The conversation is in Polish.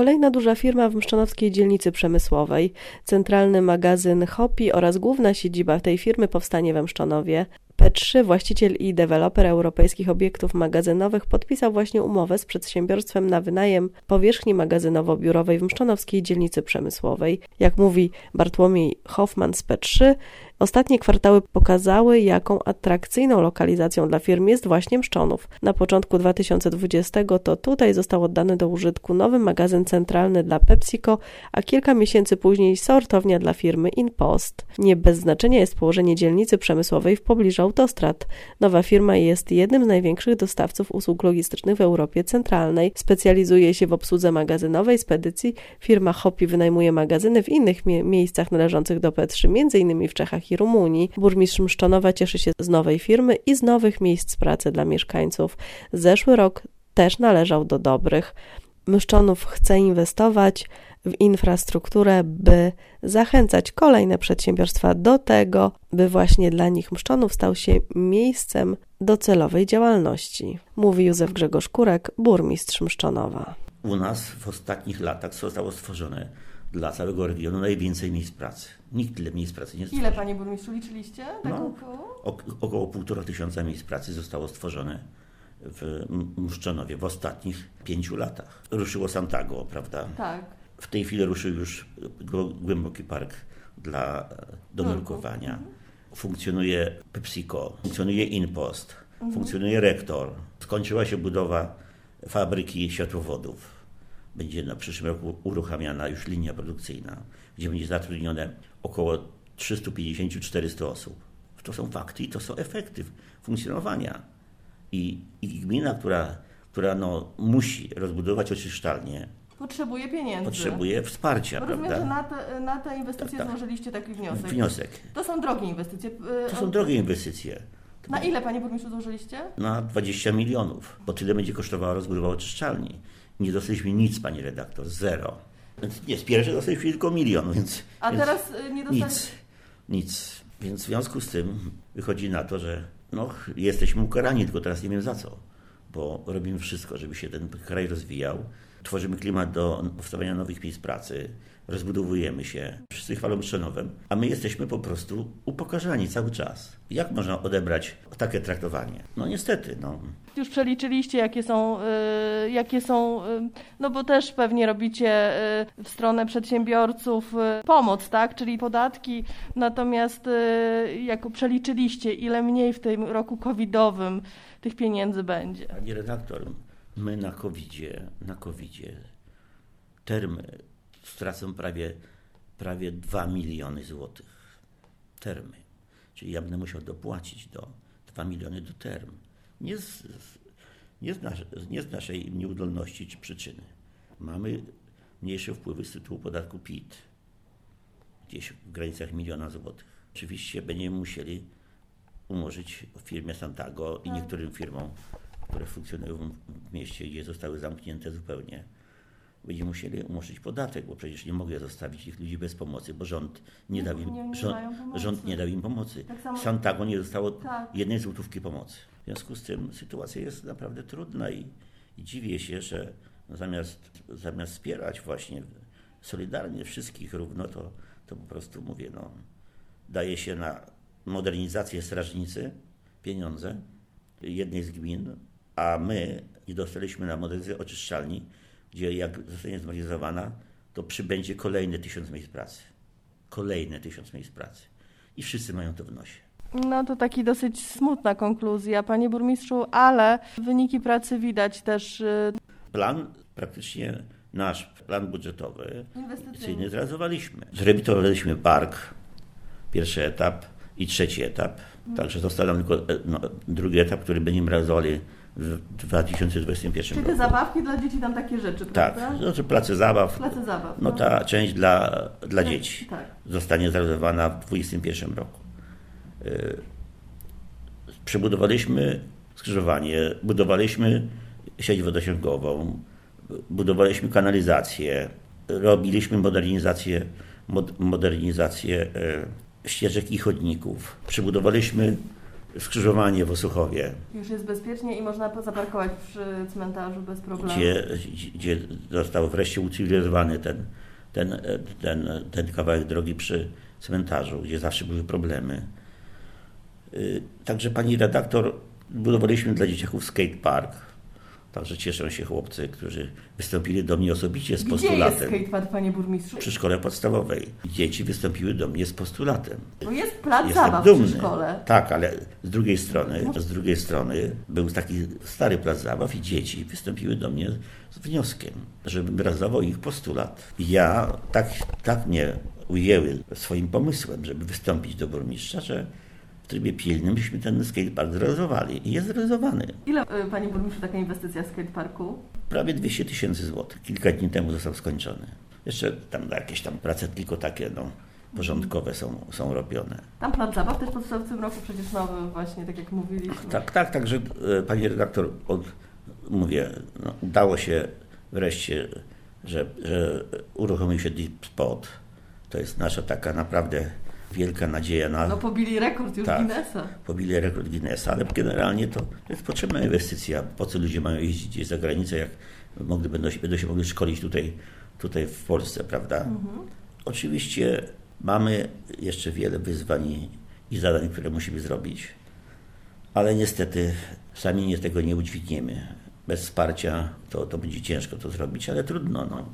kolejna duża firma w Mszczonowskiej dzielnicy przemysłowej. Centralny magazyn Hopi oraz główna siedziba tej firmy powstanie we Mszczonowie. P3, właściciel i deweloper europejskich obiektów magazynowych, podpisał właśnie umowę z przedsiębiorstwem na wynajem powierzchni magazynowo-biurowej w Mszczonowskiej dzielnicy przemysłowej. Jak mówi Bartłomiej Hoffman z P3, Ostatnie kwartały pokazały, jaką atrakcyjną lokalizacją dla firm jest właśnie Mszczonów. Na początku 2020 to tutaj został oddany do użytku nowy magazyn centralny dla PepsiCo, a kilka miesięcy później sortownia dla firmy InPost. Nie bez znaczenia jest położenie dzielnicy przemysłowej w pobliżu autostrad. Nowa firma jest jednym z największych dostawców usług logistycznych w Europie Centralnej. Specjalizuje się w obsłudze magazynowej, spedycji. Firma Hopi wynajmuje magazyny w innych mie miejscach należących do P3, m.in. w Czechach i Rumunii. Burmistrz Mszczonowa cieszy się z nowej firmy i z nowych miejsc pracy dla mieszkańców. Zeszły rok też należał do dobrych. Myszczonów chce inwestować w infrastrukturę, by zachęcać kolejne przedsiębiorstwa do tego, by właśnie dla nich Mszczonów stał się miejscem docelowej działalności, mówi Józef Grzegorz Kurek, burmistrz Mszczonowa. U nas w ostatnich latach zostało stworzone dla całego regionu najwięcej miejsc pracy. Nikt tyle miejsc pracy nie stworzył. Ile, panie burmistrzu, liczyliście? Tak no, około? około półtora tysiąca miejsc pracy zostało stworzone w Muszczonowie w ostatnich pięciu latach. Ruszyło Santago, prawda? Tak. W tej chwili ruszył już głęboki park dla do nurkowania. Mhm. Funkcjonuje PepsiCo, funkcjonuje InPost, mhm. funkcjonuje Rektor. Skończyła się budowa fabryki światłowodów będzie na przyszłym roku uruchamiana już linia produkcyjna, gdzie będzie zatrudnione około 350-400 osób. To są fakty i to są efekty funkcjonowania. I, i gmina, która, która no, musi rozbudować oczyszczalnię, Potrzebuje pieniędzy. Potrzebuje wsparcia, Rozumiem, prawda? że na te, na te inwestycje tak, tak. złożyliście taki wniosek. Wniosek. To są drogie inwestycje. To są drogie inwestycje. Na ile, panie burmistrzu, złożyliście? Na 20 milionów, bo tyle będzie kosztowała rozbudowa oczyszczalni. Nie dostaliśmy nic, pani redaktor, zero. Nie, z pierwszej dostaliśmy tylko milion, więc. A więc teraz y, nie dostaliśmy. Nic, nic. Więc w związku z tym wychodzi na to, że no, jesteśmy ukarani, tylko teraz nie wiem za co, bo robimy wszystko, żeby się ten kraj rozwijał. Tworzymy klimat do powstawania nowych miejsc pracy, rozbudowujemy się, wszyscy chwalą Mszczonowem, a my jesteśmy po prostu upokarzani cały czas. Jak można odebrać takie traktowanie? No niestety, no. Już przeliczyliście, jakie są, y, jakie są, y, no bo też pewnie robicie y, w stronę przedsiębiorców pomoc, tak, czyli podatki, natomiast jako przeliczyliście, ile mniej w tym roku covidowym tych pieniędzy będzie? Pani redaktor, my na covidzie, na covidzie termy stracą prawie, prawie 2 miliony złotych termy. Czyli ja będę musiał dopłacić do 2 miliony do term. Nie z, nie z, nie z naszej nieudolności czy przyczyny. Mamy mniejsze wpływy z tytułu podatku PIT, gdzieś w granicach miliona złotych. Oczywiście będziemy musieli umorzyć firmie Santago i tak. niektórym firmom, które funkcjonują w mieście, gdzie zostały zamknięte zupełnie, będziemy musieli umorzyć podatek, bo przecież nie mogę zostawić ich ludzi bez pomocy, bo rząd nie, dał im, nie, nie rząd, rząd, nie dał im pomocy. Tak samo... Santago nie dostało tak. jednej złotówki pomocy. W związku z tym sytuacja jest naprawdę trudna i, i dziwię się, że zamiast, zamiast wspierać właśnie solidarnie wszystkich równo, to, to po prostu mówię, no, daje się na modernizację strażnicy pieniądze jednej z gmin, a my nie dostaliśmy na modernizację oczyszczalni gdzie jak zostanie zmodernizowana, to przybędzie kolejne tysiąc miejsc pracy. Kolejne tysiąc miejsc pracy. I wszyscy mają to w nosie. No to taki dosyć smutna konkluzja, panie burmistrzu, ale wyniki pracy widać też. Y, plan praktycznie nasz plan budżetowy inwestycyjny zrealizowaliśmy. Zrewitalizowaliśmy park, pierwszy etap i trzeci etap. Mhm. Także został nam tylko e, no, drugi etap, który będziemy realizowali w 2021 Czyli te zabawki dla dzieci, tam takie rzeczy, tak, prawda? znaczy place zabaw. Place zabaw. No, no ta część dla, dla tak, dzieci tak. zostanie zrealizowana w 2021 roku. Y, przebudowaliśmy skrzyżowanie, budowaliśmy sieć wodosięgową, budowaliśmy kanalizację, robiliśmy modernizację, mod, modernizację y, ścieżek i chodników. Przebudowaliśmy skrzyżowanie w Osuchowie, Już jest bezpiecznie i można zaparkować przy cmentarzu bez problemu. gdzie, gdzie został wreszcie ucywilizowany ten, ten, ten, ten kawałek drogi przy cmentarzu, gdzie zawsze były problemy. Y, Także pani redaktor, budowaliśmy dla dzieciaków skatepark. Także cieszą się chłopcy, którzy wystąpili do mnie osobiście z Gdzie jest postulatem. skatepark, panie burmistrzu? Przy szkole podstawowej. Dzieci wystąpiły do mnie z postulatem. Bo jest plac Jestem zabaw dumny. przy szkole. Tak, ale z drugiej strony, z drugiej strony był taki stary plac zabaw i dzieci wystąpiły do mnie z wnioskiem, żebym realizował ich postulat. I ja tak, tak mnie ujęły swoim pomysłem, żeby wystąpić do burmistrza, że trybie pilnym byśmy ten skatepark zrealizowali. I jest zrealizowany. Ile, y, panie burmistrzu, taka inwestycja w skateparku? Prawie 200 tysięcy złotych. Kilka dni temu został skończony. Jeszcze tam jakieś tam prace tylko takie no, porządkowe są, są robione. Tam plac zabaw też powstał w tym roku przecież nowy właśnie, tak jak mówiliśmy. Tak, tak, także e, pani redaktor, od, mówię, no, udało się wreszcie, że, że uruchomił się Deep Spot. To jest nasza taka naprawdę wielka nadzieja na No pobili rekord już Tak. Guinnessa. pobili rekord Guinnessa, ale generalnie to jest potrzebna inwestycja. Po co ludzie mają jeździć gdzieś za granicę, jak mogli, będą, się- będą się mogli szkolić tutaj, tutaj w Polsce, prawda? Oczywiście mamy jeszcze wiele wyzwań i zadań, które musimy zrobić, ale niestety sami nie tego nie udźwigniemy. Bez wsparcia to, to będzie ciężko to zrobić, ale trudno. No.